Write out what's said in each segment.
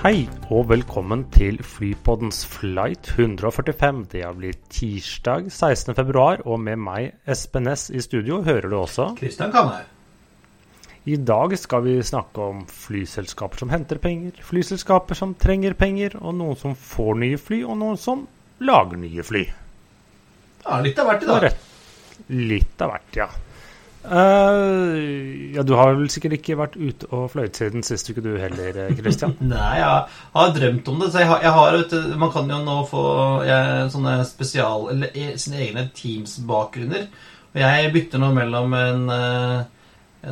Hei og velkommen til Flypoddens flight 145. Det har blitt tirsdag 16.2, og med meg, Espen Næss, i studio hører du også. Kristian Kamhaug. I dag skal vi snakke om flyselskaper som henter penger, flyselskaper som trenger penger, og noen som får nye fly, og noen som lager nye fly. Ja, litt av hvert i dag. litt av hvert, ja. Eh, ja, du har vel sikkert ikke vært ute og fløyet siden sist uke du heller, eh, Christian? Nei, jeg har drømt om det. Så jeg har, jeg har du, Man kan jo nå få jeg, sånne spesial... Eller e- sine egne Teams-bakgrunner. Og jeg bytter nå mellom en, eh,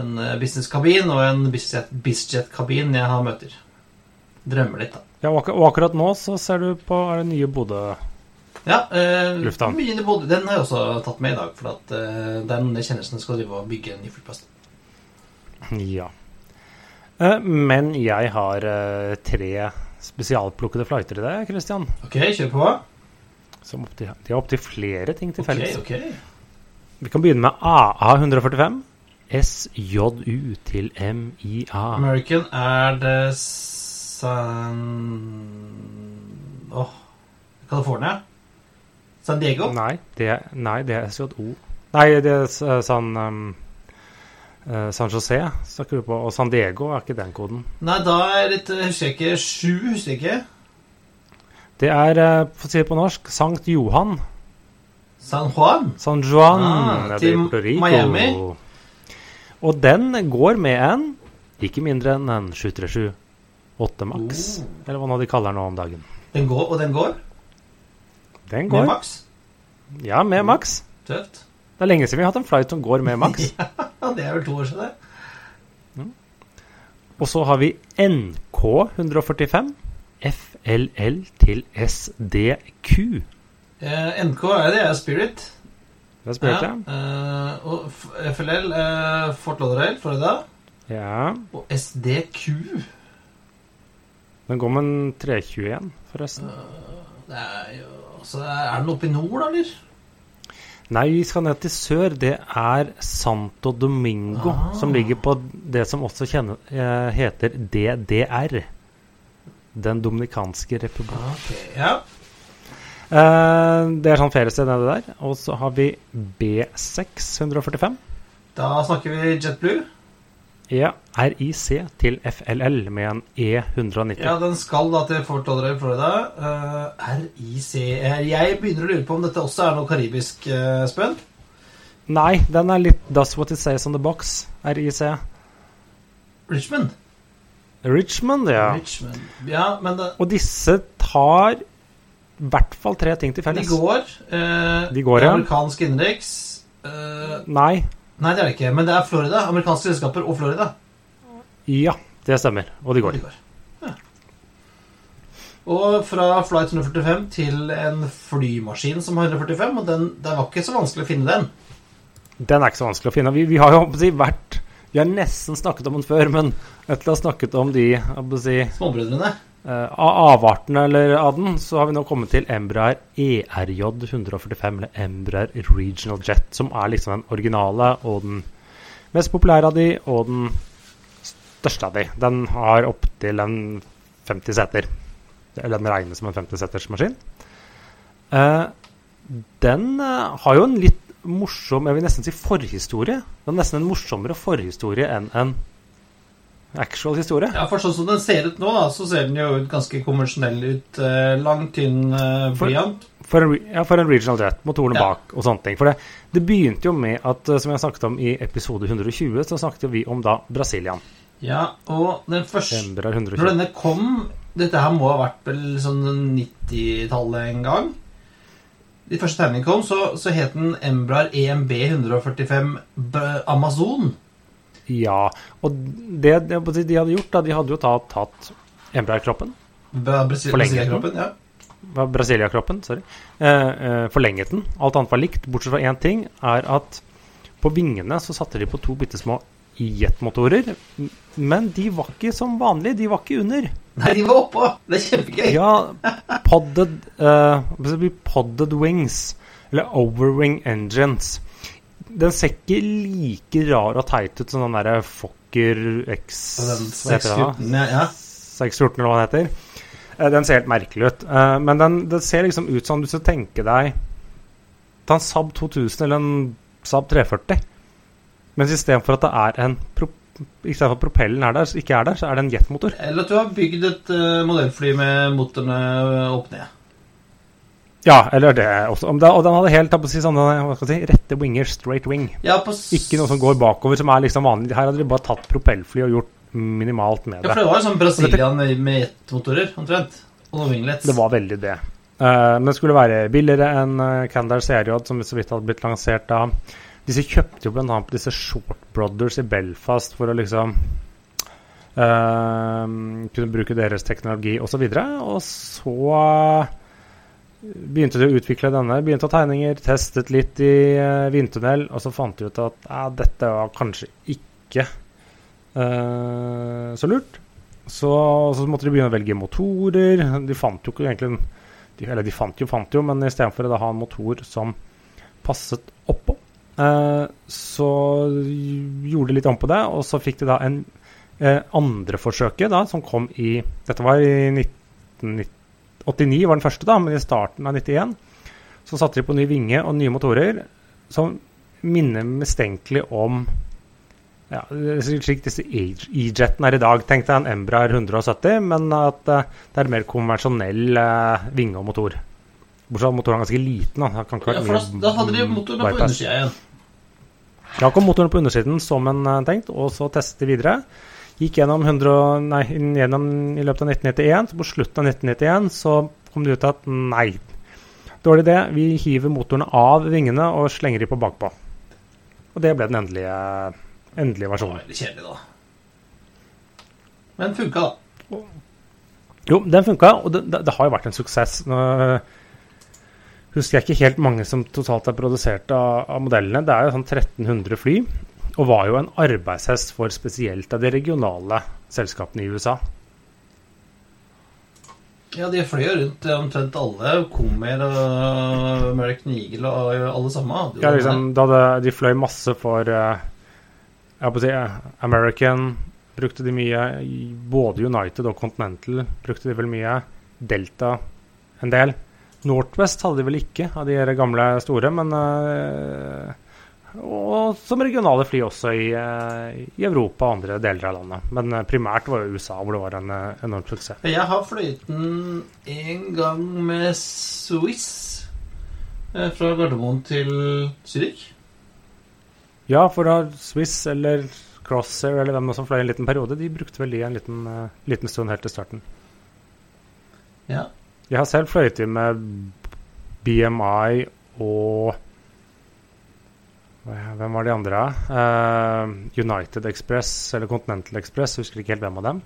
en businesskabin og en bizjet- bizjet-kabin jeg har møter. Drømmer litt, da. Ja, og akkurat nå så ser du på er det nye Bodø Ja, eh, Lufthavn. mye i Bodø. Den har jeg også tatt med i dag. For at, eh, det er noen jeg kjenner som skal drive og bygge en ny flyplass. Ja. Eh, Men jeg har eh, tre spesialplukkede flighter i deg, Christian. Ok, kjør på. Som opptil, de har opptil flere ting til felles. felles. ok. Vi kan begynne med AA145. SJU til MIA. American er det San Åh California? San Diego? Nei, det, nei, det er SJO. Nei, det er eh, San um, eh, San José snakker du på. Og San Diego er ikke den koden. Nei, da er det eh, Husker jeg ikke. Sju, husker jeg ikke. Det er, for å si det på norsk, Sankt Johan. San Juan. San Juan Ah, nede til. Miami. Og den går med en ikke mindre enn en 737 8 Max. Oh. Eller hva nå de kaller den nå om dagen. Den går, og den går? Den går. Med maks? Ja, med maks. Tøft. Det er lenge siden vi har hatt en flight som går med maks. Ja, det er vel to år siden, det. Og så har vi NK 145. FLL til SDQ. Eh, NK er det, er Spirit. Det spurte jeg. eh, og FLL, eh, Fort Lauderdale, Florida. Ja. Og SDQ. Den går med en 321, forresten. Det er jo altså, Er den oppe i nord, eller? Nei, vi skal ned til sør. Det er Santo Domingo, Ah. som ligger på det som også kjenner, eh, heter DDR. Den dominikanske republikk. Ok, ja. Eh, det er sånn feriested nede der. Og så har vi B6 145. Da snakker vi JetBlue. Ja, RIC til FLL med en E E190. Ja, den skal da til Fort Lauderdale, Florida. Uh, RIC eh, Jeg begynner å lure på om dette også er noe karibisk uh, spønn. Nei, den er litt 'That's what it says on the box. RIC. Richmond. Richmond, ja. Richmond. Ja, men det, Og disse tar i hvert fall tre ting til de felles. går. Uh, De går, ja. Amerikansk innenriks. Uh, Nei. Nei, det er det ikke. Men det er Florida. Amerikanske selskaper og Florida. Ja, det stemmer. Og de går. De går. Ja. Og fra flight 145 til en flymaskin som har 145, og den, det var ikke så vanskelig å finne den. Den er ikke så vanskelig å finne. Vi, vi har jo si, vært Vi har nesten snakket om den før, men etter å ha snakket om de si, Småbrødrene. Eh, av avartene eller av den, så har vi nå kommet til Embraer ERJ 145, eller Embraer Regional Jet, som er liksom den originale og den mest populære av de, og den største av de. Den har opptil en 50 seter. Eller den regnes som en 50-seters maskin. Eh, den eh, har jo en litt morsom, jeg vil nesten si forhistorie. Den har nesten en morsommere forhistorie enn en actual historie. Ja, for sånn som den ser ut nå, da, så ser den jo ut ganske konvensjonell ut. Eh, lang, tynn eh, blyant. For for, ja, for en regional jet. Motorene Ja. bak og sånne ting. For det, det begynte jo med at, eh, som jeg snakket om i episode 120, så snakket vi om da Brasilian. Ja, og den første Når denne kom Dette her må ha vært vel sånn 90-tallet en gang. De første tegningene kom, så, så het den Embraer E EMB 145 B- Amazon. Ja. Og det, det de hadde gjort, da, de hadde jo tatt, tatt Embraer-kroppen. Brasilia-kroppen, ja. Brasilia-kroppen, sorry, eh, eh, forlenget den. Alt annet var likt, bortsett fra én ting, er at på vingene så satte de på to bitte små jetmotorer. Men de var ikke som vanlig, de var ikke under. Nei, de var oppå! Det er kjempegøy. Ja, podded, eh, podded wings, eller overwing engines. Den ser ikke like rar og teit ut som den derre Fokker X Og den Hva heter den 614, ja, ja. 614, eller hva den heter. Eh, Den ser helt merkelig ut. Eh, Men den, det ser liksom ut som du skal tenke deg Ta en Saab 2000 eller en Saab 340. Mens istedenfor at det er en pro Istedenfor at propellen er der, ikke er der, så er det en jetmotor. Eller at du har bygd et eh, modellfly med motorene opp ned. Ja, eller det også. Og den hadde helt si, sånne si, rette winger, straight wing. Ja, Ikke noe som går bakover, som er liksom vanlig. Her hadde de bare tatt propellfly og gjort minimalt med det. Ja, for det. var jo sånn Brasilian med, jetmotorer, omtrent. Og noen winglets. Det var veldig det. Uh, men det skulle være billigere enn uh, Candair CRJ, som så vidt hadde blitt lansert da. Disse kjøpte jo bl.a. disse Short Brothers i Belfast for å liksom uh, kunne bruke deres teknologi osv. Og, så og så begynte de å utvikle denne. Begynte å tegninger, testet litt i uh, vindtunnel, og så fant de ut at eh, dette var kanskje ikke uh, så lurt. Så, så måtte de begynne å velge motorer. De fant jo ikke egentlig de, Eller de fant jo, fant jo, men istedenfor å ha en motor som passet oppå, uh, så gjorde de litt om på det, og så fikk de da en andre forsøket da, som kom i Dette var i 1989, var den første, da, men i starten av 91 så satte de på ny vinge og nye motorer som minner mistenkelig om ja, slik disse E-jetene er i dag. Tenk deg en Embraer 170, men at eh, det er mer konvensjonell eh, vinge og motor. Bortsett fra at motoren er ganske liten. Da, Ja, for da, da hadde de motorene på undersida igjen. Da kom motoren på undersiden som en eh, tenkt, og så testet videre. Gikk gjennom, 100, nei, gjennom i løpet av 1991. Så på slutten av 1991 så kom det ut at nei, dårlig idé. Vi hiver motorene av vingene og slenger de på bakpå. Og det ble den endelige, endelige Det var versjonen. veldig kjedelig, da. Men funka, da. Jo, den funka, og det, det, det har jo vært en suksess. Nå husker jeg ikke helt mange som totalt er produsert av, av modellene. Det er jo sånn 1300 fly, og var jo en arbeidshest for spesielt av de regionale selskapene i USA. Ja, de fløy rundt eh, omtrent alle. Comer og American Eagle og alle sammen. hadde Ja, liksom, da det, de fløy masse for eh, si, eh, American brukte de mye. Både United og Continental brukte de vel mye. Delta en del. Northwest hadde de vel ikke av de gamle store, men eh, Og som regionale fly også i, eh, i Europa og andre deler av landet. Men eh, primært var det USA hvor det var en eh, enorm suksess. Jeg har fløyet den en gang med Swiss. Fra Gardermoen til Zürich. Ja, for da Swiss eller Crossair eller hvem som fløy en liten periode, de brukte vel de en liten, liten stund helt til starten. Ja. Jeg har selv fløyet med BMI og Hvem var de andre? Uh, United Express eller Continental Express, jeg husker ikke helt hvem av dem.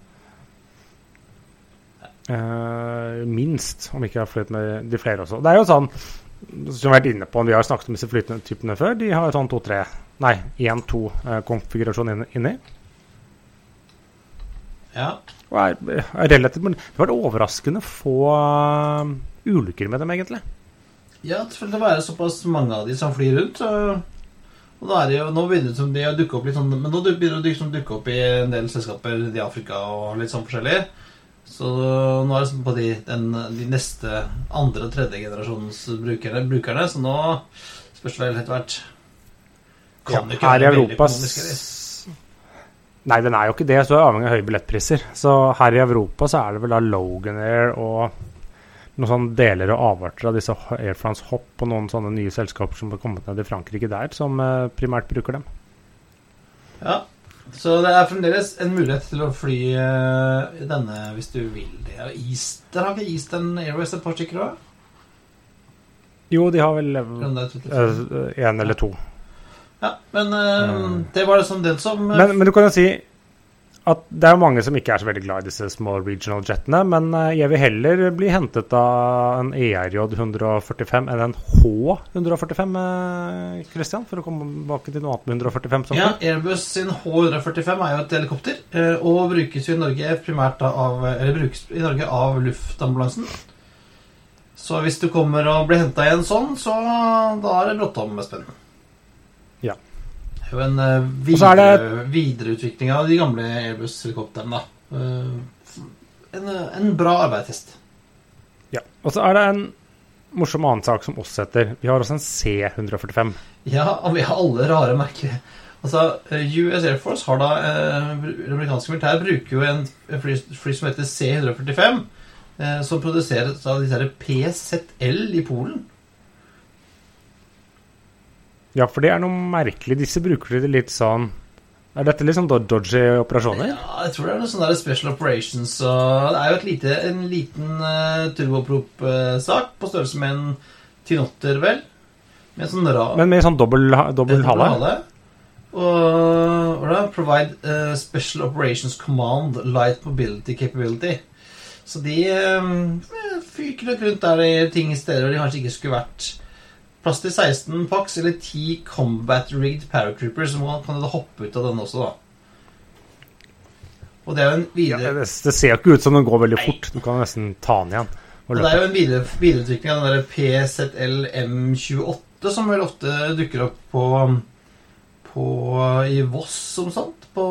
Uh, minst, om ikke jeg har fløyet med de flere også. Det er jo sånn, som vi har vært inne på, vi har snakket om disse flytypene før, de har jo sånn to-tre, nei, én-to-konfigurasjon inni. inni. ja. Og er, er relativt, men det var overraskende få uh, ulykker med dem, egentlig. Ja, det være såpass mange av de som flyr rundt, så og da er det jo, Nå begynner det som de å dukke opp litt sånn Men nå begynner det å liksom dukke opp i en del selskaper i Afrika og litt sånn forskjellig. Så nå er det sånn på de, den, de neste andre- og tredje generasjons brukerne, brukerne så nå spørs det vel etter hvert Kan ja, ikke her i Europa? Nei, den er jo ikke det, så er det avhengig av høye billettpriser. Så her i Europa så er det vel da Logan Air og noen sånne deler og avarter av disse Air France Hopp og noen sånne nye selskaper som har kommet ned i Frankrike der, som eh, primært bruker dem. Ja, så det er fremdeles en mulighet til å fly eh, denne hvis du vil det. Og Easter har ikke Eastern Airways et par stykker òg? Jo, de har vel én eller to. Ja, men eh, Mm. det var liksom den som eh, Men, men du kan jo si at det er mange som ikke er så veldig glad i disse små regional jetene, men eh, jeg vil heller bli hentet av en ERJ 145 enn en H145, eh, Christian, for å komme tilbake til noe annet med 145. Som Ja, Airbus sin H145 er jo et helikopter, eh, og brukes jo i Norge primært av Eller brukes i Norge av luftambulansen. Så hvis du kommer og blir henta i en sånn, så da er det bråttom, med Ja. Det en eh, Og så er videreutvikling av de gamle Airbus-helikoptrene, da. Eh, En, en bra arbeidstest. Ja. Og så er det en morsom annen sak som oss heter. Vi har også en C145. Ja, og vi har alle rare merker. Altså, eh, US Air Force har da eh, Det amerikanske militæret bruker jo en fly, fly som heter C-145, eh, som produseres av disse PZL i Polen. Ja, for det er noe merkelig. Disse bruker de litt sånn Er dette liksom sånn dodgy operasjoner? Ja, jeg tror det er noe sånn der Special Operations og Det er jo et lite, en liten uh, turboprop-sak på størrelse med en Tinotter, vel. Med sånn ra... Men med sånn dobbel, dobbel hale? hale. Og da? Provide uh, Special Operations Command Light Mobility Capability. Så de um, fyker nok rundt der i ting i steder de kanskje ikke skulle vært. Plass til 16 Pax eller 10 Combat Rigged Paratroopers, så man kan hoppe ut av den også, da. Og det er jo en Ja, det, det ser jo ikke ut som den går veldig fort. Du kan nesten ta den igjen. og Og det er jo en videre, videreutvikling av den der PZL M28, som vel ofte dukker opp på, på i Voss, som sant? På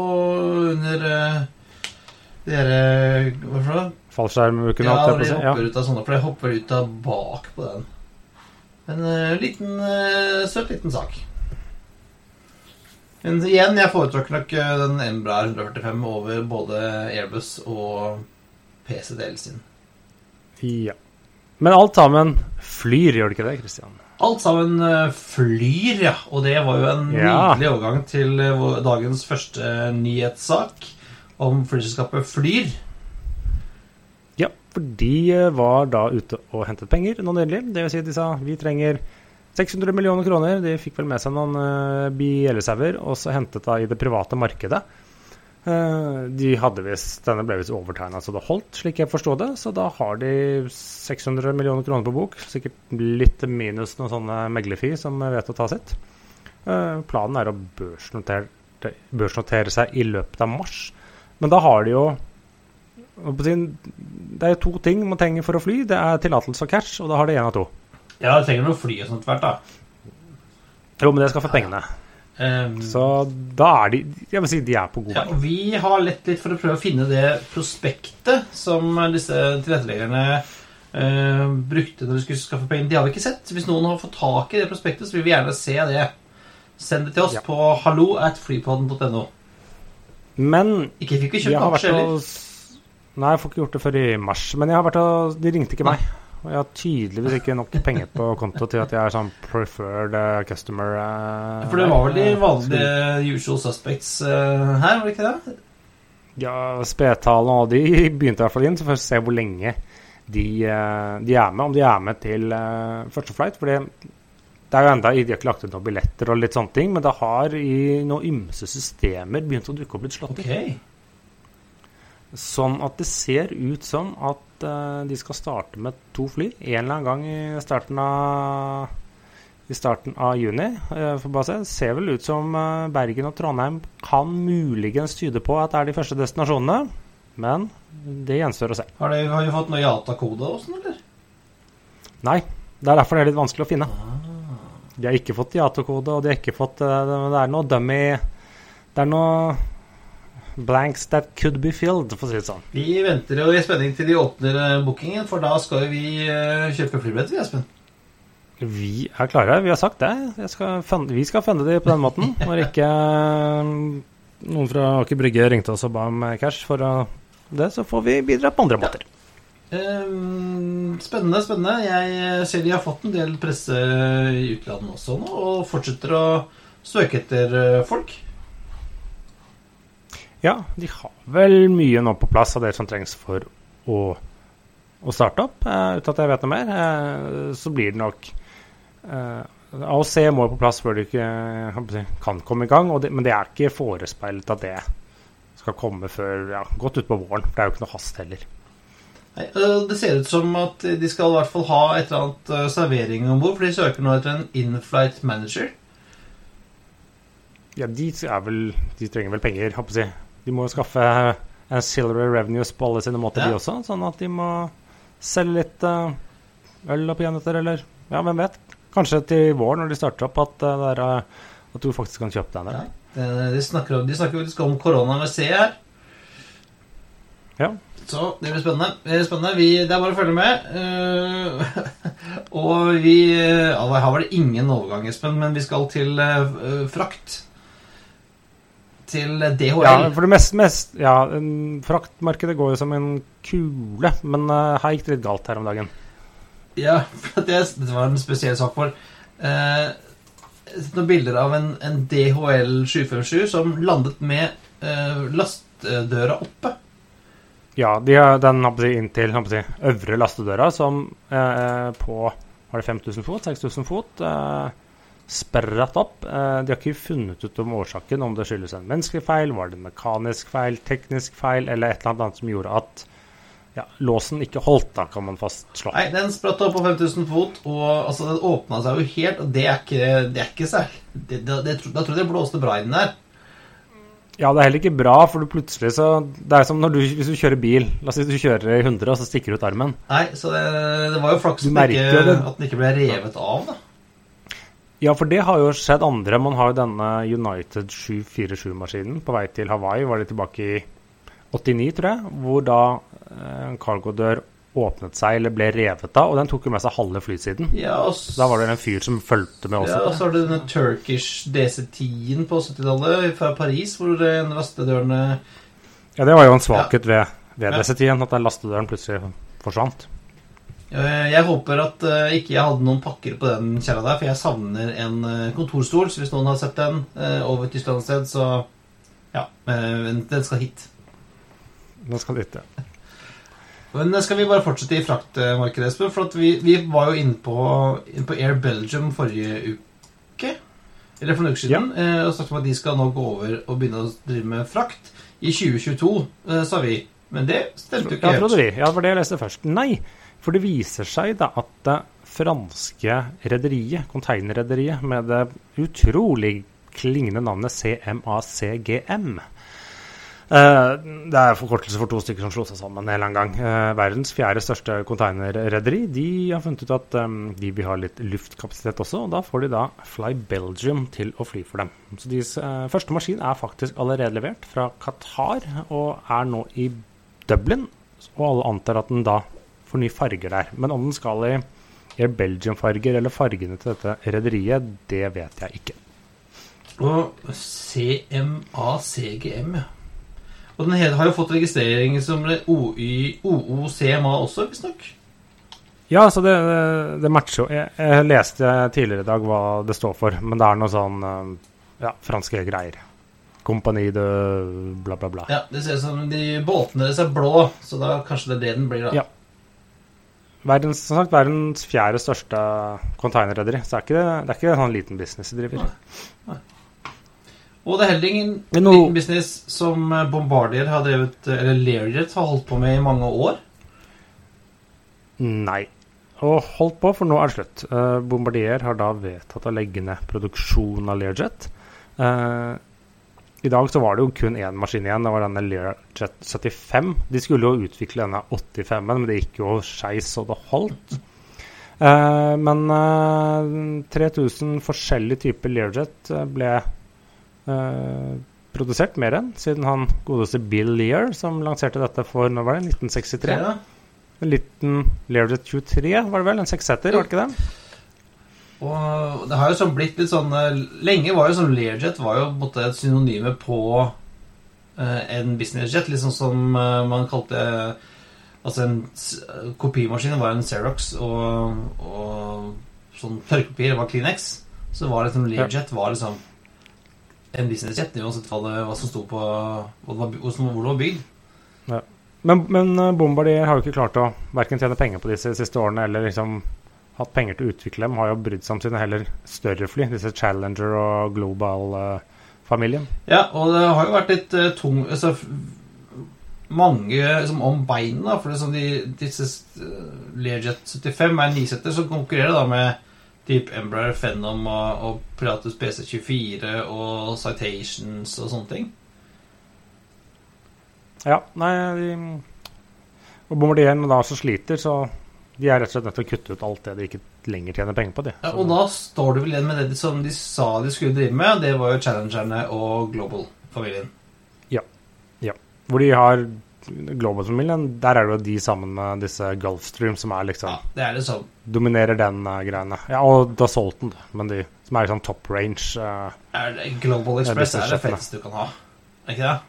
under uh, de derre Hva for noe? Fallskjermukene? Ja, de. Ja. hopper ut av sånne, for de hopper ut av bak på den. En eh, liten, uh, søt liten sak. Men igjen, jeg foretrekker nok eh, den Embraer 145 over både Airbus og PCDL sin. ja. Men alt sammen flyr, gjør det ikke det, Christian? Alt sammen eh, flyr, ja. Og det var jo en Ja. nydelig overgang til eh, dagens første nyhetssak om flyselskapet Flyr. For de eh, var da ute og hentet penger nå nylig. Vil si at de sa vi trenger 600 millioner kroner. De fikk vel med seg noen uh, bjellesauer, og så hentet da i det private markedet. Uh, de hadde vist, Denne ble visst overtegna så det holdt, slik jeg forsto det. Så da har de 600 millioner kroner på bok. Sikkert litt minus noen sånne meglerfi som vet å ta sitt. Uh, planen er å børsnotere, børsnotere seg i løpet av mars. Men da har de jo Det er to ting man trenger for å fly. Det er tillatelse og cash, og da har det én av to. Ja, det trenger noe fly og sånt hvert, da. Jo, men det skal få pengene. Um, Så da er de Jeg vil si de er på god vei. Ja, vi har lett litt for å prøve å finne det prospektet som disse tilretteleggerne uh, brukte når de skulle skaffe penger. De har vi ikke sett. Hvis noen har fått tak i det prospektet, så vil vi gjerne se det. Send det til oss Ja. på hallo at flypodden.no. Men Ikke fikk vi kjøpt aksjer heller. Nei, jeg får ikke gjort det før i mars. Men jeg har vært og De ringte ikke meg. Og jeg har tydeligvis ikke nok penger på konto til at jeg er sånn preferred eh, customer. Uh, For det var vel de eh, vanlige usual suspects uh, her, var det ikke det? Ja, spedtallene og de begynte i hvert fall inn, så får vi se hvor lenge de, uh, de er med. Om de er med til første flight. For det er jo enda, De har ikke lagt ut noen billetter og litt sånne ting, men det har i noen ymse systemer begynt å dukke opp litt slått Ok. Sånn at det ser ut som at uh, de skal starte med to fly en eller annen gang i starten av i starten av juni. Uh, se. Ser vel ut som uh, Bergen og Trondheim kan muligens tyde på at det er de første destinasjonene. Men det gjenstår å se. Har, de, har vi fått noe Yata-kode og sånn, eller? Nei, det er derfor det er litt vanskelig å finne. De har ikke fått Yato-kode, og de har ikke fått det er noe dummy Det er noe blanks that could be filled, for å si det sånn. Vi venter jo i spenning til de åpner eh, bookingen, for da skal jo vi eh, kjøpe flybilletter, vi, Espen. Vi er klare, vi har sagt det. Skal funde, vi skal funde de på den måten. Når ikke eh, noen fra Aker Brygge ringte oss og ba om cash for det, så får vi bidra på andre måter. Ja. spennende, spennende. Jeg ser de har fått en del presse i utlandet også nå, og fortsetter å søke etter folk. Ja, de har vel mye nå på plass av det som trengs for å, å starte opp. Uh, uten at jeg vet noe mer, uh, så blir det nok uh, AOC må jo på plass før de ikke kan, komme i gang, det, men det er ikke forespeilet at det skal komme før ja, godt utpå våren. For det er jo ikke noe hast heller. Nei, Det ser ut som at de skal i hvert fall ha et eller annet servering om bord, for de søker nå etter en in-flight manager. Ja, de er vel De trenger vel penger, holdt jeg. å si. De må jo skaffe ancillary revenues på alle sine måter, Ja. de også. Sånn at de må selge litt uh, øl og peanøtter, eller Ja, hvem vet? Kanskje til våren, når de starter opp, at, uh, der, er, eh, at du faktisk kan kjøpe deg en Ja. Eh, De snakker, om- de snakker faktisk om korona med C her. Ja. Så det blir spennende. Det, blir spennende. Vi, det er bare å følge med. Eh, og vi ja, Her var det ingen overgang, Espen, men vi skal til eh, frakt. Til DHL. Ja, for det mest, mest Ja, fraktmarkedet går jo som en kule, men eh, her gikk det litt galt her om dagen. Ja, for det, det var en spesiell sak for eh, Noen bilder av en, en DHL 757 som landet med eh, lastedøra oppe. Ja, de har den håper inntil håper øvre lastedøra, som eh, på Var det 5000 fot? 6000 fot? Eh, sperret opp. Eh, de har ikke funnet ut om årsaken, om det skyldes en menneskelig feil, var det en mekanisk feil, teknisk feil, eller et eller annet som gjorde at ja, låsen ikke holdt, da, kan man fastslå. Nei, den spratt opp på 5000 fot, og altså, den åpna seg jo helt, og det er ikke, det er ikke særlig det, det, det, Da tror jeg det blåste bra i den der. Ja, det er heller ikke bra, for du plutselig så Det er som når du, hvis du kjører bil. La oss si du kjører i 100, og så stikker du ut armen. Nei, så det, det var jo flaks at den ikke ble revet av, da. Ja, for det har jo skjedd andre. Man har jo denne United 747-maskinen på vei til Hawaii. Var det tilbake i 89, tror jeg, hvor da en en cargodør åpnet seg eller ble revet av, og den tok jo med seg halve flysiden. Ja, også. Da var det en fyr som fulgte med også. Ja, og så har du denne Turkish DC-10-en på 70-tallet fra Paris, hvor den lastedørene Ja, det var jo en svakhet ved, ved Ja. DC-10-en, at den lastedøren plutselig forsvant. Eh, Jeg håper at eh, ikke jeg hadde noen pakker på den kjerra der, for jeg savner en eh, kontorstol. Så hvis noen har sett den over et landsted, så ja, den skal hit. Nå skal hit, ja. Men skal vi bare fortsette i fraktmarkedet, Espen? For at vi, vi var jo inne på, inn på Air Belgium forrige uke. Eller for en uke siden. eh, Og snakket om at de skal nå gå over og begynne å drive med frakt i 2022, eh, sa vi. Men det stemte jo ikke Ja, trodde vi. Ja, det leste det jeg først. Nei, for det viser seg da at det franske rederiet, containerrederiet med det utrolig klingende navnet CMACGM eh, Det er forkortelse for to stykker som slo seg sammen en eller annen gang. Eh, verdens fjerde største containerrederi. De har funnet ut at eh, de vil ha litt luftkapasitet også, og da får de da Fly Belgium til å fly for dem. Så deres første maskin er faktisk allerede levert fra Qatar, og er nå i Dublin. Og alle antar at den da får nye farger der. Men om den skal i Air Belgium-farger eller fargene til dette rederiet, det vet jeg ikke. Og CMACGM, ja. Og den har jo fått registrering som OOCMA også, visstnok. Ja, så det, det matcher jo. Jeg, jeg leste tidligere i dag hva det står for, men det er noe sånn eh, ja, franske greier. Kompani de bla, bla, bla. Ja, Det ser ut som de båtene deres er blå, så da kanskje det er det den blir, da. Ja. Verdens, som sagt, verdens fjerde største containerrederi. Så det er ikke, det er ikke en sånn liten business de driver. Og det er heller ingen nå- liten business som eh, Bombardier har drevet Eller Learjet har holdt på med i mange år. Nei. Og holdt på, for nå er det slutt. Eh, Bombardier har da vedtatt å legge ned produksjonen av Learjet. Eh, I dag så var det jo kun én maskin igjen. Det var denne Learjet 75. De skulle jo utvikle denne 85-en, men det gikk jo skeis så det holdt. Eh, men eh, 3000 forskjellige typer Learjet eh, ble eh, produsert mer enn siden han godeste Bill Lear, som lanserte dette for når var det, 1963. Ja. En liten Learjet 23, var det vel? En sekssetter, var det ikke det? Og det har jo sånn blitt litt sånn eh, Lenge var jo sånn Learjet var jo måte et synonyme på eh, en businessjet. Sånn som eh, man kalte Altså en kopimaskin var en Xerox, og, og sånn tørrkopier var Kleenex. Så var liksom Learjet var liksom en businessjet, uansett hva, det, hva som sto på Hvor det var, bygd. Men, men eh, Bombardier har jo ikke klart å verken tjene penger på disse siste årene eller liksom hatt penger til å utvikle dem. Har jo brydd seg om sine heller større fly, disse Challenger og Global uh, familien. Ja, og det har jo vært litt uh, tung altså, Mange liksom, om beina, for det sånn de, disse uh, Learjet 75 er nisetter som konkurrerer da med typ Embraer Phenom og, og Pilatus PC24 og Citations og sånne ting. Ja, nei de, Og Bombardieren da som sliter, så de er rett og slett nødt til å kutte ut alt det de ikke lenger tjener penger på. De. Ja, og da står du vel igjen med det som de sa de skulle drive med. Det var jo Challengerne og Global-familien. Ja. ja. Hvor de har Global-familien, der er det jo de sammen med disse Gulfstream som er liksom Ja, det er det sånn. Dominerer den uh, greiene. Ja, og Da Solton, men de som er liksom top range. Uh, Global Express er det fetteste du kan ha. Er ikke det?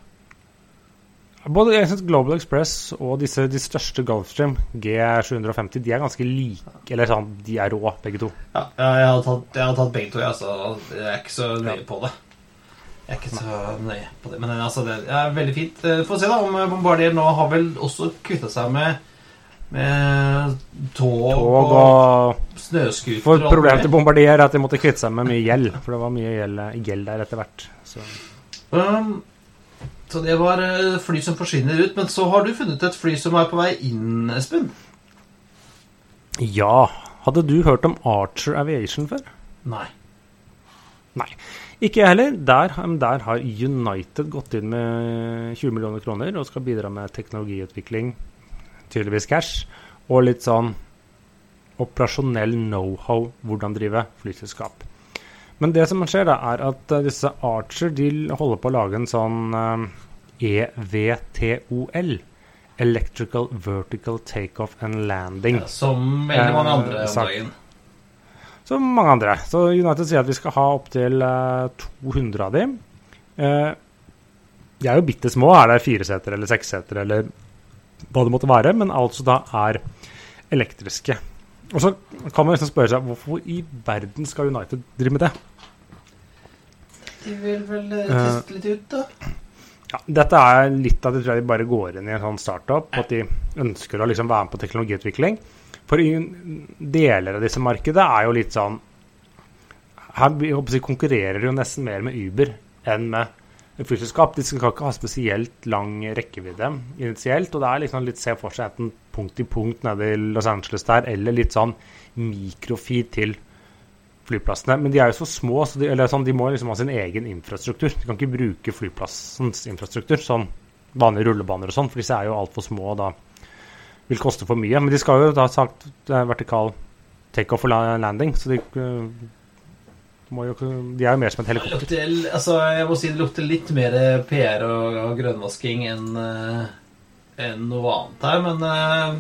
Både jeg synes Global Express og disse, de største Gulfstream, G750, de er ganske like. Eller sånn, de er rå, begge to. Ja, ja, jeg har tatt, jeg har tatt begge to, jeg, så jeg er ikke så nøye på det. Jeg er ikke så nøye på det. Men altså, det er veldig fint. Eh, Få se da om Bombardier nå har vel også kvitta seg med, med tog, Og, og og snøscooter for problemet til. Bombardier er at de måtte kvitte seg med mye gjeld. For det var mye gjeld, gjeld der etter hvert. Så. Um, så det var eh, fly som forsvinner ut. Men så har du funnet et fly som er på vei inn, Espen. Ja. Hadde du hørt om Archer Aviation før? Nei. Nei. Ikke jeg heller. Der, der har United gått inn med 20 millioner kroner og skal bidra med teknologiutvikling, tydeligvis cash, og litt sånn operasjonell know-how hvordan drive flyselskap. Men det som skjer, da, er at eh, disse Archer de holder på å lage en sånn eh, EVTOL. Electrical Vertical Takeoff and Landing. Ja, som veldig mange Eh, andre om dagen. Som mange andre. Så United sier at vi skal ha opptil uh, 200 av dem. Uh, de er jo bitte små. Er det fireseter eller seksseter eller hva det måtte være, men altså da er elektriske. Og så kan man liksom spørre seg hvorfor i verden skal United drive med det? De vil vel eh, Eh, teste litt ut, da. Ja, dette er litt av det tror jeg de bare går inn i en sånn startup. At de ønsker å liksom være med på teknologiutvikling. For deler av disse markedet er jo litt sånn Her konkurrerer de jo nesten mer med Uber enn med flyselskap. De skal ikke ha spesielt lang rekkevidde initielt. Og det er liksom litt se for seg enten punkt i punkt nede i Los Angeles der, eller litt sånn mikrofeed til flyplassene. Men de er jo så små, så de, sånn, de må liksom ha sin egen infrastruktur. De kan ikke bruke flyplassens infrastruktur, sånn vanlige rullebaner og sånn, for disse er jo altfor små og da vil koste for mye. Men de skal jo da ha sagt er vertikal takeoff og la- landing, så de må jo, De er jo mer som et Det helikopter. lukter, altså, jeg må si det lukter litt mer PR og, og grønnvasking enn en noe annet her, men eh,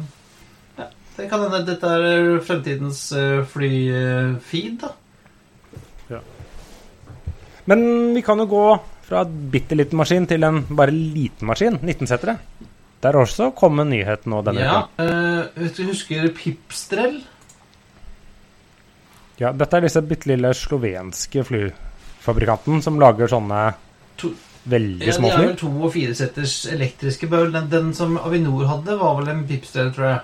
ja, det kan hende dette er fremtidens uh, flyfeed, da. Men vi kan jo gå fra en bitte liten maskin til en bare liten maskin, 19-setere. Der også kom en nyhet nå denne Ja, uka. Ja, du husker Pipstrel? Ja, dette er disse bitte lille slovenske flyfabrikanten som lager sånne veldig Ja, de er jo vel to- og fireseters elektriske bøl. Den, den som Avinor hadde, var vel en Pipstrel, tror jeg.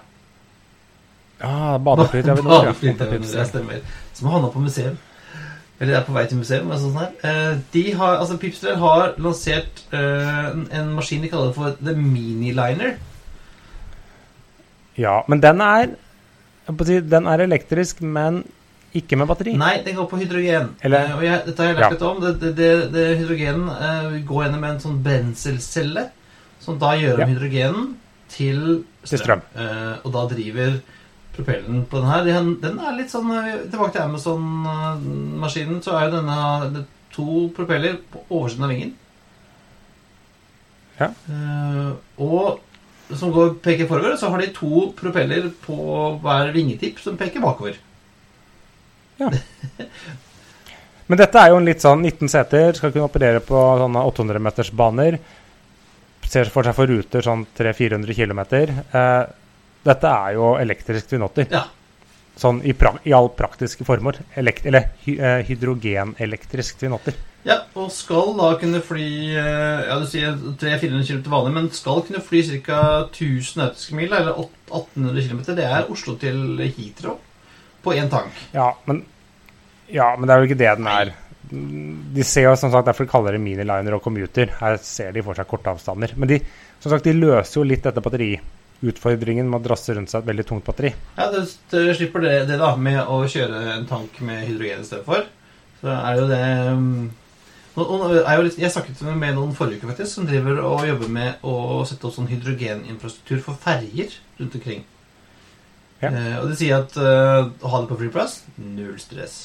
Ja, badefly til Avinor. Badefly til Avinor, ja, stemmer. Som havna på museum. Eller er på vei til museum. eller sånt her. Eh, de har, altså Pipstrel har lansert eh, en, en maskin de kaller for The Miniliner. Ja, men den er Den er elektrisk, men ikke med batteri. Nei, den går på hydrogen. Eller- Eh, og jeg, dette har jeg lært Ja. om. Det, det, det, det Hydrogenen uh, går gjennom en sånn brenselcelle, som da gjør om Ja. hydrogenen til Til strøm. Uh, og da driver propellen på den her. Den, den er litt sånn eh, Tilbake til Amazon-maskinen, så er jo denne det to propeller på oversiden av vingen. Ja. Uh, og som går, peker forover, så har de to propeller på hver vingetipp som peker bakover. Men dette er jo en litt sånn 19 seter, skal kunne operere på sånne 800-metersbaner. Ser for seg for ruter sånn 300-400 km. Eh, dette er jo elektrisk tvinotter. Ja. Sånn i, pra i all praktiske former. Elekt eller hy eh, hydrogenelektrisk tvinotter. Ja, og skal da kunne fly eh, Ja, du sier 300-400 km til vanlig, men skal kunne fly ca. 1000 nautiske mil, eller 1800 km. Det er Oslo til Heathrow på én tank. Ja men, ja, men det er jo ikke det den er. De ser jo som sagt derfor kaller det miniliner og commuter. Her ser de for seg korte avstander. Men de, som sagt, de løser jo litt dette batteriutfordringen med å drasse rundt seg et veldig tungt batteri. Ja, du, du slipper det, det da med å kjøre en tank med hydrogen i stedet for. Så er jo det um, Jeg snakket med noen forrige uke faktisk som driver og jobber med å sette opp sånn hydrogeninfrastruktur for ferjer rundt omkring. Ja. Eh, og de sier at eh, å ha det på flyplass null stress.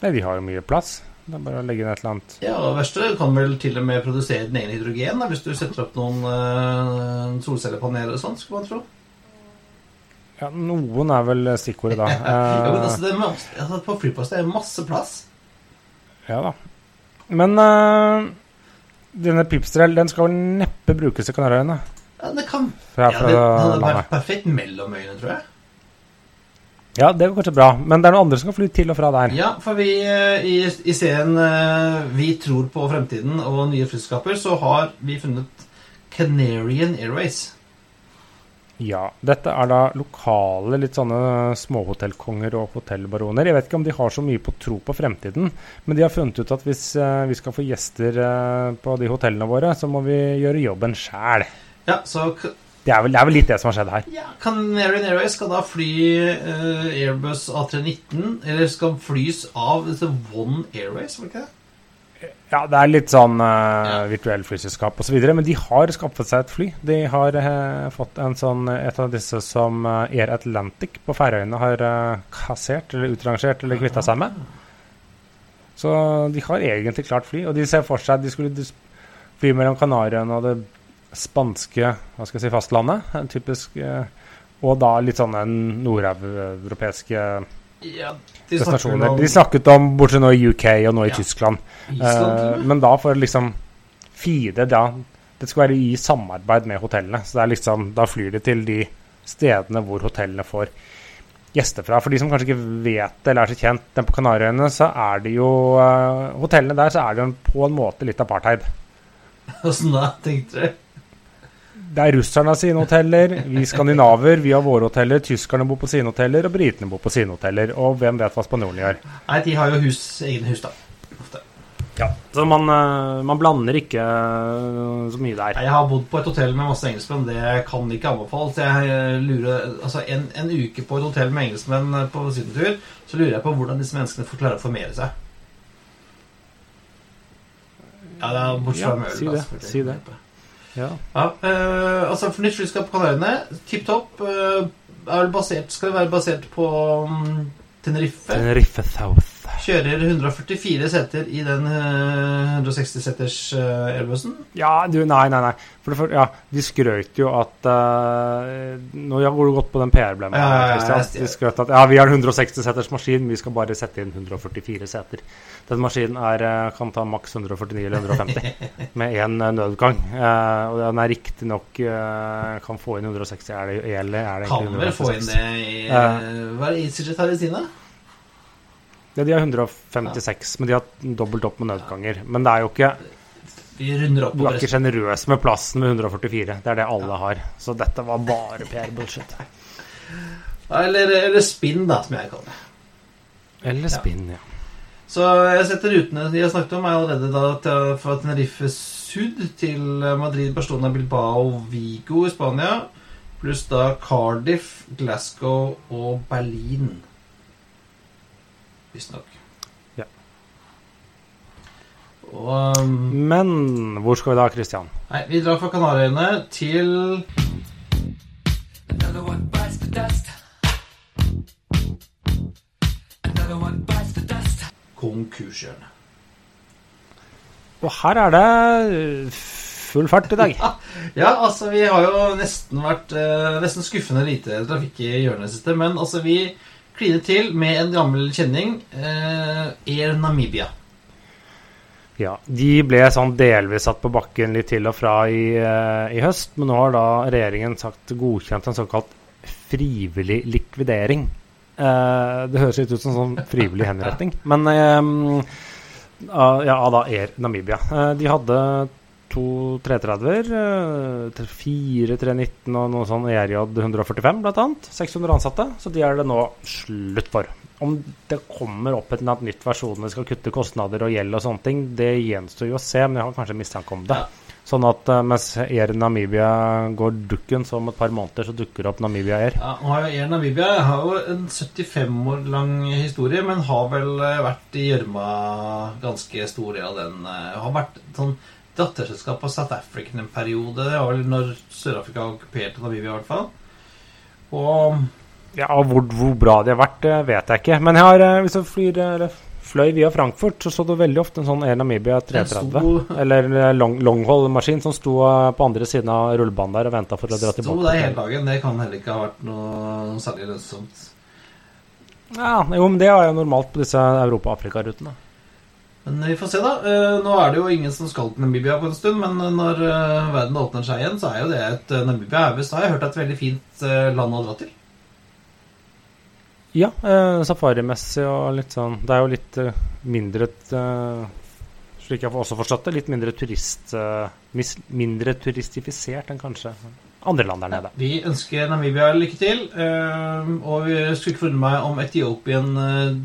Nei, de har jo mye plass. Det er bare å legge inn et eller annet Ja, og det verste kan vel til og med produsere din egen hydrogen da, hvis du setter opp noen uh, solcellepaneler og sånt, skulle man tro. Ja, noen er vel stikkordet da. ja, men altså, det masse, altså, på flyplass det er masse plass. Ja da. Men uh, denne Pipstrel den skal vel neppe brukes i Kanariøyene? Ja, det kan Fra, ja, fra det, det hadde landet. vært perfekt mellom øyene, tror jeg. Ja, det var kanskje bra. Men det er noen andre som kan fly til og fra der. Ja, for vi eh, i, i serien eh, Vi tror på fremtiden og nye flyselskaper, så har vi funnet Canarian Airways. Ja, dette er da lokale litt sånne småhotellkonger og hotellbaroner. Jeg vet ikke om de har så mye på tro på fremtiden, men de har funnet ut at hvis eh, vi skal få gjester på de hotellene våre, så må vi gjøre jobben sjæl. Ja, så Det, er vel- det er vel litt det som har skjedd her. ja, Canarian Airways skal da fly uh, Airbus A319, eller skal flys av dette One Airways, var det ikke det? Ja, det er litt sånn uh, Ja. virtuell flyselskap osv., men de har skaffet seg et fly. De har uh, fått en sånn, et av disse som Air Atlantic på Færøyene har kassert eller utrangert eller kvitta seg med. Så de har egentlig klart fly, og de ser for seg at de skulle fly mellom Kanariøyene og det spanske hva skal jeg si, fastlandet. Typisk, eh, og da litt sånne nordeuropeiske Ja, de destinasjoner. om De snakket om bortsett nå i UK og nå i Ja. Tyskland. Island, med. men da for liksom fire da, Det skal være i samarbeid med hotellene. Så det er liksom, da flyr de til de stedene hvor hotellene får gjester fra. For de som kanskje ikke vet det eller er så kjent, den på Kanariøyene, så er det jo uh, Hotellene der så er det på en måte litt apartheid. Åssen da, tenkte du? Det er russerne sine hoteller, vi skandinaver vi har våre hoteller, tyskerne bor på sine hoteller, og britene bor på sine hoteller. Og hvem vet hva spanjolene gjør? Nei, de har jo hus, egen hus, da. Ofte. Ja, Så man, eh, man blander ikke eh, så mye der. Jeg har bodd på et hotell med masse engelskmenn. Det kan ikke anbefales. Jeg eh, lurer, altså en, en uke på et hotell med engelskmenn på på sydentur, så lurer jeg på hvordan disse menneskene får klare å formere seg. Ja, det er bortsett fra Ja, med si det, si det. Ja. Ja, eh, altså for nytt flyskap på Kanariøyene, tipp topp. Eh, er vel basert, skal det være basert på um, Tenerife. Tenerife South. Kjører 144 seter i den eh, 160 seters elbussen? Ja, du, nei, nei, nei. For for, ja, de skrøt jo at uh, Nå har du gått på den PR-blemma. Ja, ja. De skrøt at ja, vi har en 160 seters maskin, vi skal bare sette inn 144 seter. Den maskinen er, eh, kan ta maks 149 eller 150 med én nødgang. Uh, og den er riktignok uh, kan få inn 160. Er det, eller er det Kan vel få inn det i eh, Hva er det i sine? Ja, de har 156, men de har dobbelt opp med nødganger. Men det er jo ikke Vi runder opp Du er ikke sjenerøs med plassen med 144. Det er det alle har. Så dette var bare PR-bullshit. Eller, eller spinn, da, som jeg kaller det. Eller spinn, ja. Så jeg setter rutene de har snakket om, er allerede da fra Tenerife Sud til Madrid, Barcelona, Bilbao, Vigo i Spania. Pluss da Cardiff, Glasgow og Berlin. Visstnok. Ja. Og um, Men hvor skal vi da, Christian? Nei, vi drar fra Kanariøyene til Another one bites the dust. Another one bites the dust. konkurshjørnet. Og her er det full fart i dag. Ja, altså vi har jo nesten vært eh, Nesten skuffende lite trafikk i hjørnet siste, men altså vi kliner til med en gammel kjenning. eh, Air Namibia. Ja, De ble sånn delvis satt på bakken litt til og fra i, eh, i høst, men nå har da regjeringen sagt godkjent en såkalt frivillig likvidering. Eh, det høres litt ut som sånn frivillig henretting, men ja, da Air Namibia. De hadde to 330-er, eh, fire 319 og noe sånn ERJ 145 blant annet. 600 ansatte, så de er det nå slutt for. om det kommer opp et nytt versjon det skal kutte kostnader og gjeld og sånne ting, det gjenstår jo å se, men jeg har kanskje mistanke om det. Sånn at eh, mens Air Namibia går dukken, så om et par måneder så dukker det opp Namibia Air. Ja, Air Namibia har jo en 75 år lang historie, men har vel eh, vært i gjørma ganske stor del av den. Har vært sånn datterselskap av South African en periode. Det var vel når Sør-Afrika okkuperte Namibia, i hvert fall. Og Ja, hvor, hvor bra de har vært, vet jeg ikke. Men jeg har, eh, hvis jeg flyr, fløy via Frankfurt, så så du veldig ofte en sånn Air Namibia 330 sto- Eller eh, long, longhold-maskin som sto eh, på andre siden av rullebanen der og venta for å dra sto tilbake. der hele dagen. Det kan heller ikke ha vært noe særlig lønnsomt. Ja, jo, men det er jo normalt på disse Europa-Afrika-rutene. Men vi får se, da. Eh, Nå er det jo ingen som skal til Namibia på en stund, men når eh, verden åpner seg igjen, så er jo det et eh, Namibia er visst, har jeg hørt, et veldig fint land å dra til. Ja, eh, safarimessig og litt sånn Det er jo litt mindre eh, Slik jeg også forstått det, litt mindre turist eh, mis, Mindre turistifisert enn kanskje andre land der nede. Vi ønsker Namibia lykke til. eh, Og vi skulle ikke forundre meg om Etiopien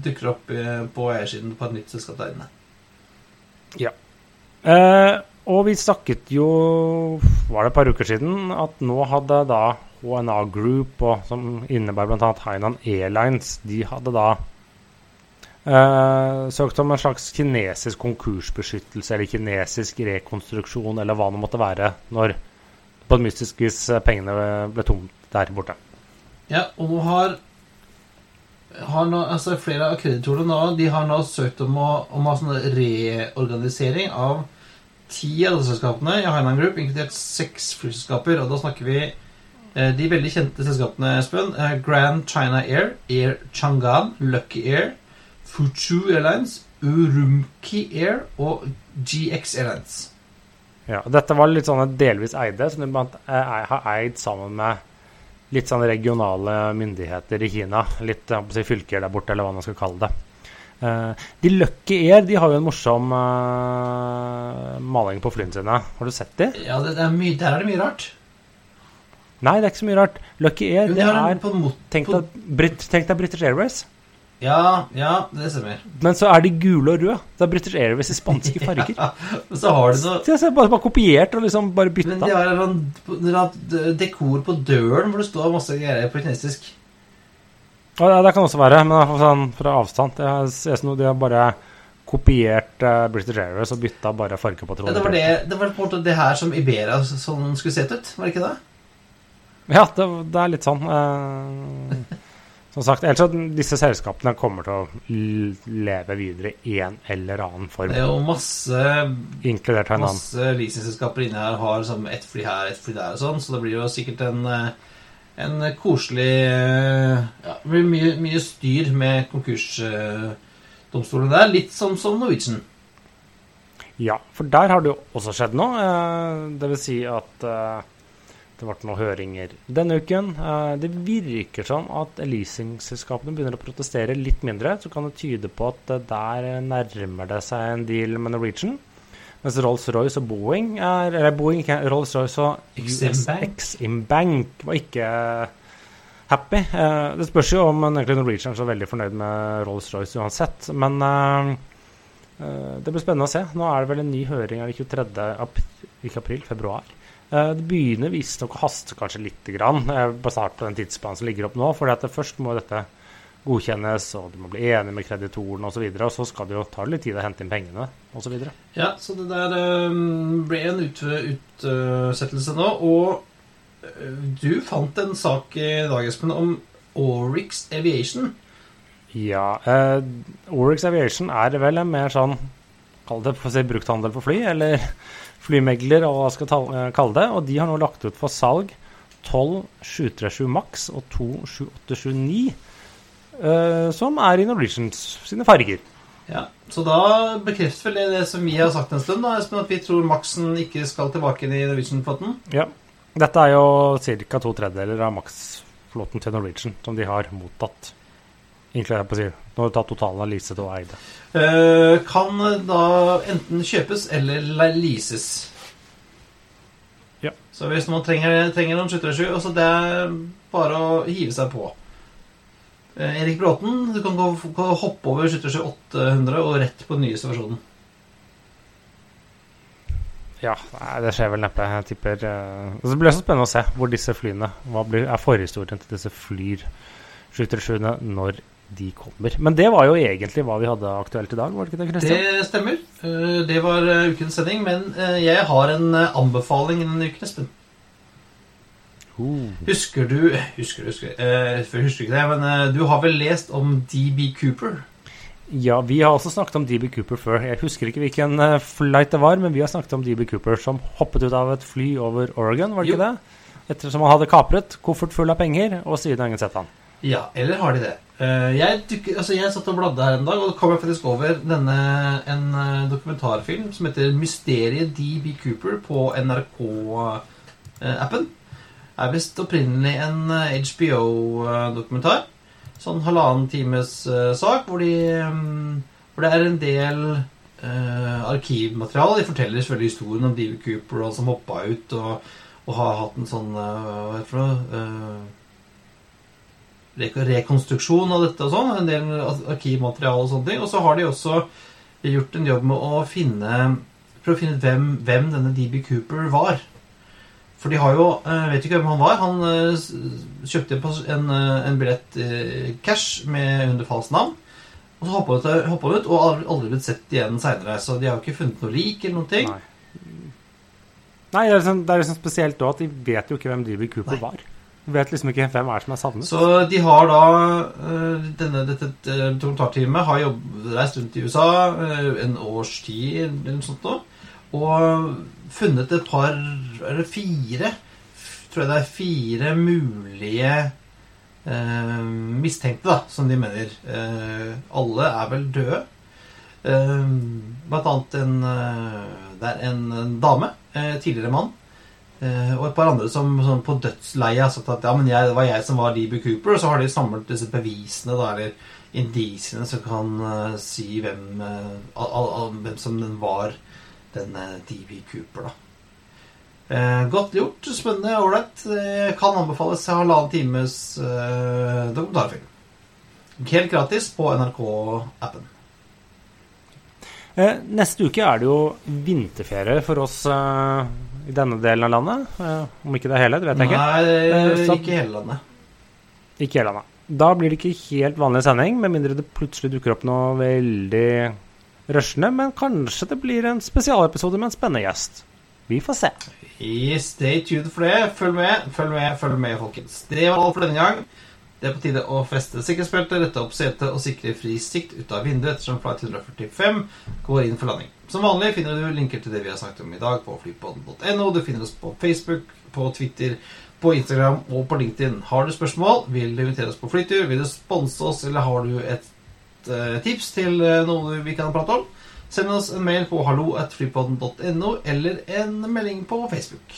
dukker opp på eiersiden på et nytt selskap der inne. Eh, og vi snakket jo Var det et par uker siden at nå hadde da HNA Group, og, som innebærer bl.a. Hainan Airlines, de hadde da eh, søkt om en slags kinesisk konkursbeskyttelse eller kinesisk rekonstruksjon eller hva det måtte være, når på et mystisk vis eh, pengene ble tomt der borte. Ja, og nå har, har nå, altså Flere av kreditorene nå De har nå søkt om å, om å ha sånn reorganisering av ti av selskapene i Highland Group, inkludert seks flyselskaper. Og da snakker vi eh, de veldig kjente selskapene, Espen. Eh, Grand China Air, Air Chang'an, Lucky Air, Fuchu Airlines, Urumki Air og GX Airlines. Ja, og dette var litt sånn delvis eide, som de eh, har eid sammen med litt sånn regionale myndigheter i Kina. Litt si, fylker der borte, eller hva man skal kalle det. Eh, de Lucky Air de har jo en morsom eh, maling på flyene sine. Har du sett de? Ja, det, det er mye, Der er det mye rart. Nei, det er ikke så mye rart. Lucky Air, Jo, det det er, er på. På- tenk deg British Airways. Ja, ja, det stemmer. Men så er de gule og røde. Det er British Airways i spanske farger. Ja, men så har de Så jeg ser bare, bare kopiert og liksom bare Men de har en sånn dekor på døren hvor det står masse greier på kinesisk. Ja, det- det kan også være, men sånn fra avstand. Jeg ser som noe de har bare kopiert uh, British Airways og bytta bare Ja, det, var det, det var på en måte det her som Iberia sånn skulle sett ut, var det ikke det? Ja, det, det er litt sånn. eh, som sagt, ellers så disse selskapene kommer til å leve videre i en eller annen form, Det er jo masse, inkludert Hainan. masse leasingselskaper inne her har som ett fly her, ett fly der og sånn, så det blir jo sikkert en, eh, en koselig eh, Ja, det blir mye, mye styr med konkursdomstolen der. Litt som, som Norwegian. Ja, for der har det jo også skjedd noe. eh, det vil si at det ble noen høringer denne uken. Eh, det virker som at leasingselskapene begynner å protestere litt mindre. Så kan det tyde på at eh, der nærmer det seg en deal med Norwegian. Mens Rolls-Royce og Boeing er Eller Boeing, ikke Rolls-Royce og Exim Bank. Var ikke happy. Eh, det spørs jo om Norwegian er så veldig fornøyd med Rolls-Royce uansett. Men eh, eh, det blir spennende å se. Nå er det vel en ny høring av 23. April, ikke april, februar. Eh, det begynner visstnok å haste kanskje lite grann, eh, basert på den tidsplanen som ligger opp nå. For først må dette godkjennes, og du må bli enig med kreditoren osv. Og, så og så skal det jo ta litt tid å hente inn pengene osv. Ja, så det der eh, ble en utsettelse nå, og eh, du fant en sak i dag, Espen, om Orix Aviation. Ja. Uh, Oryx Aviation er vel en mer sånn Kall det for å si, brukthandel for fly, eller flymegler, og hva skal ta- eh, kalle det. Og de har nå lagt ut for salg 12 737 Max og 2 7879, uh, som er i Norwegians sine farger. Ja, Så da bekrefter vel det det som vi har sagt en stund, da, Espen, at vi tror Maxen ikke skal tilbake inn i Norwegian-flåten? Ja. Dette er jo ca. to tredjedeler av Max-flåten til Norwegian som de har mottatt. Inkludert på å si, Nå har du tatt totalen av leaset og eide. Uh, kan da enten kjøpes eller le- leases. Ja. Så hvis man trenger, trenger noen 737, så det er bare å hive seg på. Uh, Erik Bråten, du kan gå, gå hoppe over 737 800 og rett på den nyeste versjonen. Ja, nei, det skjer vel neppe. Jeg tipper uh, Det blir så spennende å se hvor disse flyene Hva blir, er forhistorien til disse flyr 737-ene når de kommer. Men det var jo egentlig hva vi hadde aktuelt i dag, var det ikke det, Kristian? Det stemmer. Eh, Det var eh, ukens sending, men eh, jeg har en anbefaling denne uken, Espen. Uh. Husker du Husker du, husker, husker ikke det, men du har vel lest om DB Cooper? Ja, vi har også snakket om DB Cooper før. Jeg husker ikke hvilken flight det var, men vi har snakket om DB Cooper som hoppet ut av et fly over Oregon, var det Jo. ikke det? Ettersom han hadde kapret, koffert full av penger, og siden har ingen sett han. Ja, eller har de det? Eh, jeg, dykker, altså jeg satt og bladde her en dag, og da kom jeg faktisk over denne, en eh, dokumentarfilm som heter 'Mysteriet DB Cooper' på NRK-appen. er visst opprinnelig en eh, HBO-dokumentar. Sånn halvannen times eh, sak, hvor, de, mm, hvor det er en del eh, arkivmateriale. De forteller selvfølgelig historien om DB Cooper og han som hoppa ut, og, og har hatt en sånn eh, Hva heter det for noe? Eh, rek- rekonstruksjon av dette og sånn. En del arkivmateriale og sånne ting. Og så har de også gjort en jobb med å finne Prøve å finne ut hvem, hvem denne DB Cooper var. For de har jo eh, Vet ikke hvem han var. Han eh, kjøpte en, en, eh, billett eh, cash med under falskt navn. Og så hoppa han ut, hoppet han ut og har aldri blitt sett igjen seinere. Så de har jo ikke funnet noe lik eller noen ting. Nei. Nei, det er liksom, det er liksom spesielt òg at de vet jo ikke hvem DB Cooper Nei. var. Vet liksom ikke hvem er som er savnet. Så de har da øh, denne, Dette øh, dokumentarteamet har reist rundt i USA øh, en års tid eller noe sånt nå, og funnet et par Eller fire Tror jeg det er fire mulige eh, mistenkte, da, som de mener. Eh, alle er vel døde. Eh, blant annet en Det er en, en dame. tidligere mann. Eh, og et par andre som, sånn, på dødsleiet har sagt at ja, men jeg, det var jeg som var DB Cooper. Og så har de samlet disse bevisene, da, eller indisiene, som kan uh, si hvem, uh, al, al, al, hvem som den var, denne DB Cooper, da. Eh, godt gjort. Spennende. Ålreit. Eh, kan anbefales halvannen times eh, dokumentarfilm. Helt gratis på NRK-appen. Eh, neste uke er det jo vinterferie for oss eh, i denne delen av landet. Eh, om ikke det er hele, det vet jeg ikke. Nei, så- ikke hele landet. Ikke hele landet. Da blir det ikke helt vanlig sending, med mindre det plutselig dukker opp noe veldig rushende. Men kanskje det blir en spesialepisode med en spennende gjest. Vi får se. I Stay tuned for det. Følg med, følg med, følg med, folkens. Det var alt for denne gang. Det er på tide å feste sikkerhetsbeltet, rette opp setet og sikre fri sikt ut av vinduet ettersom flight 145 går inn for landing. Som vanlig finner du linker til det vi har snakket om i dag på flypodden.no. Du finner oss på Facebook, på Twitter, på Instagram og på LinkedIn. Har du spørsmål, vil du invitere oss på flytur, vil du sponse oss, eller har du et eh, tips til eh, noe vi kan prate om, send oss en mail på hallo.flypodden.no eller en melding på Facebook.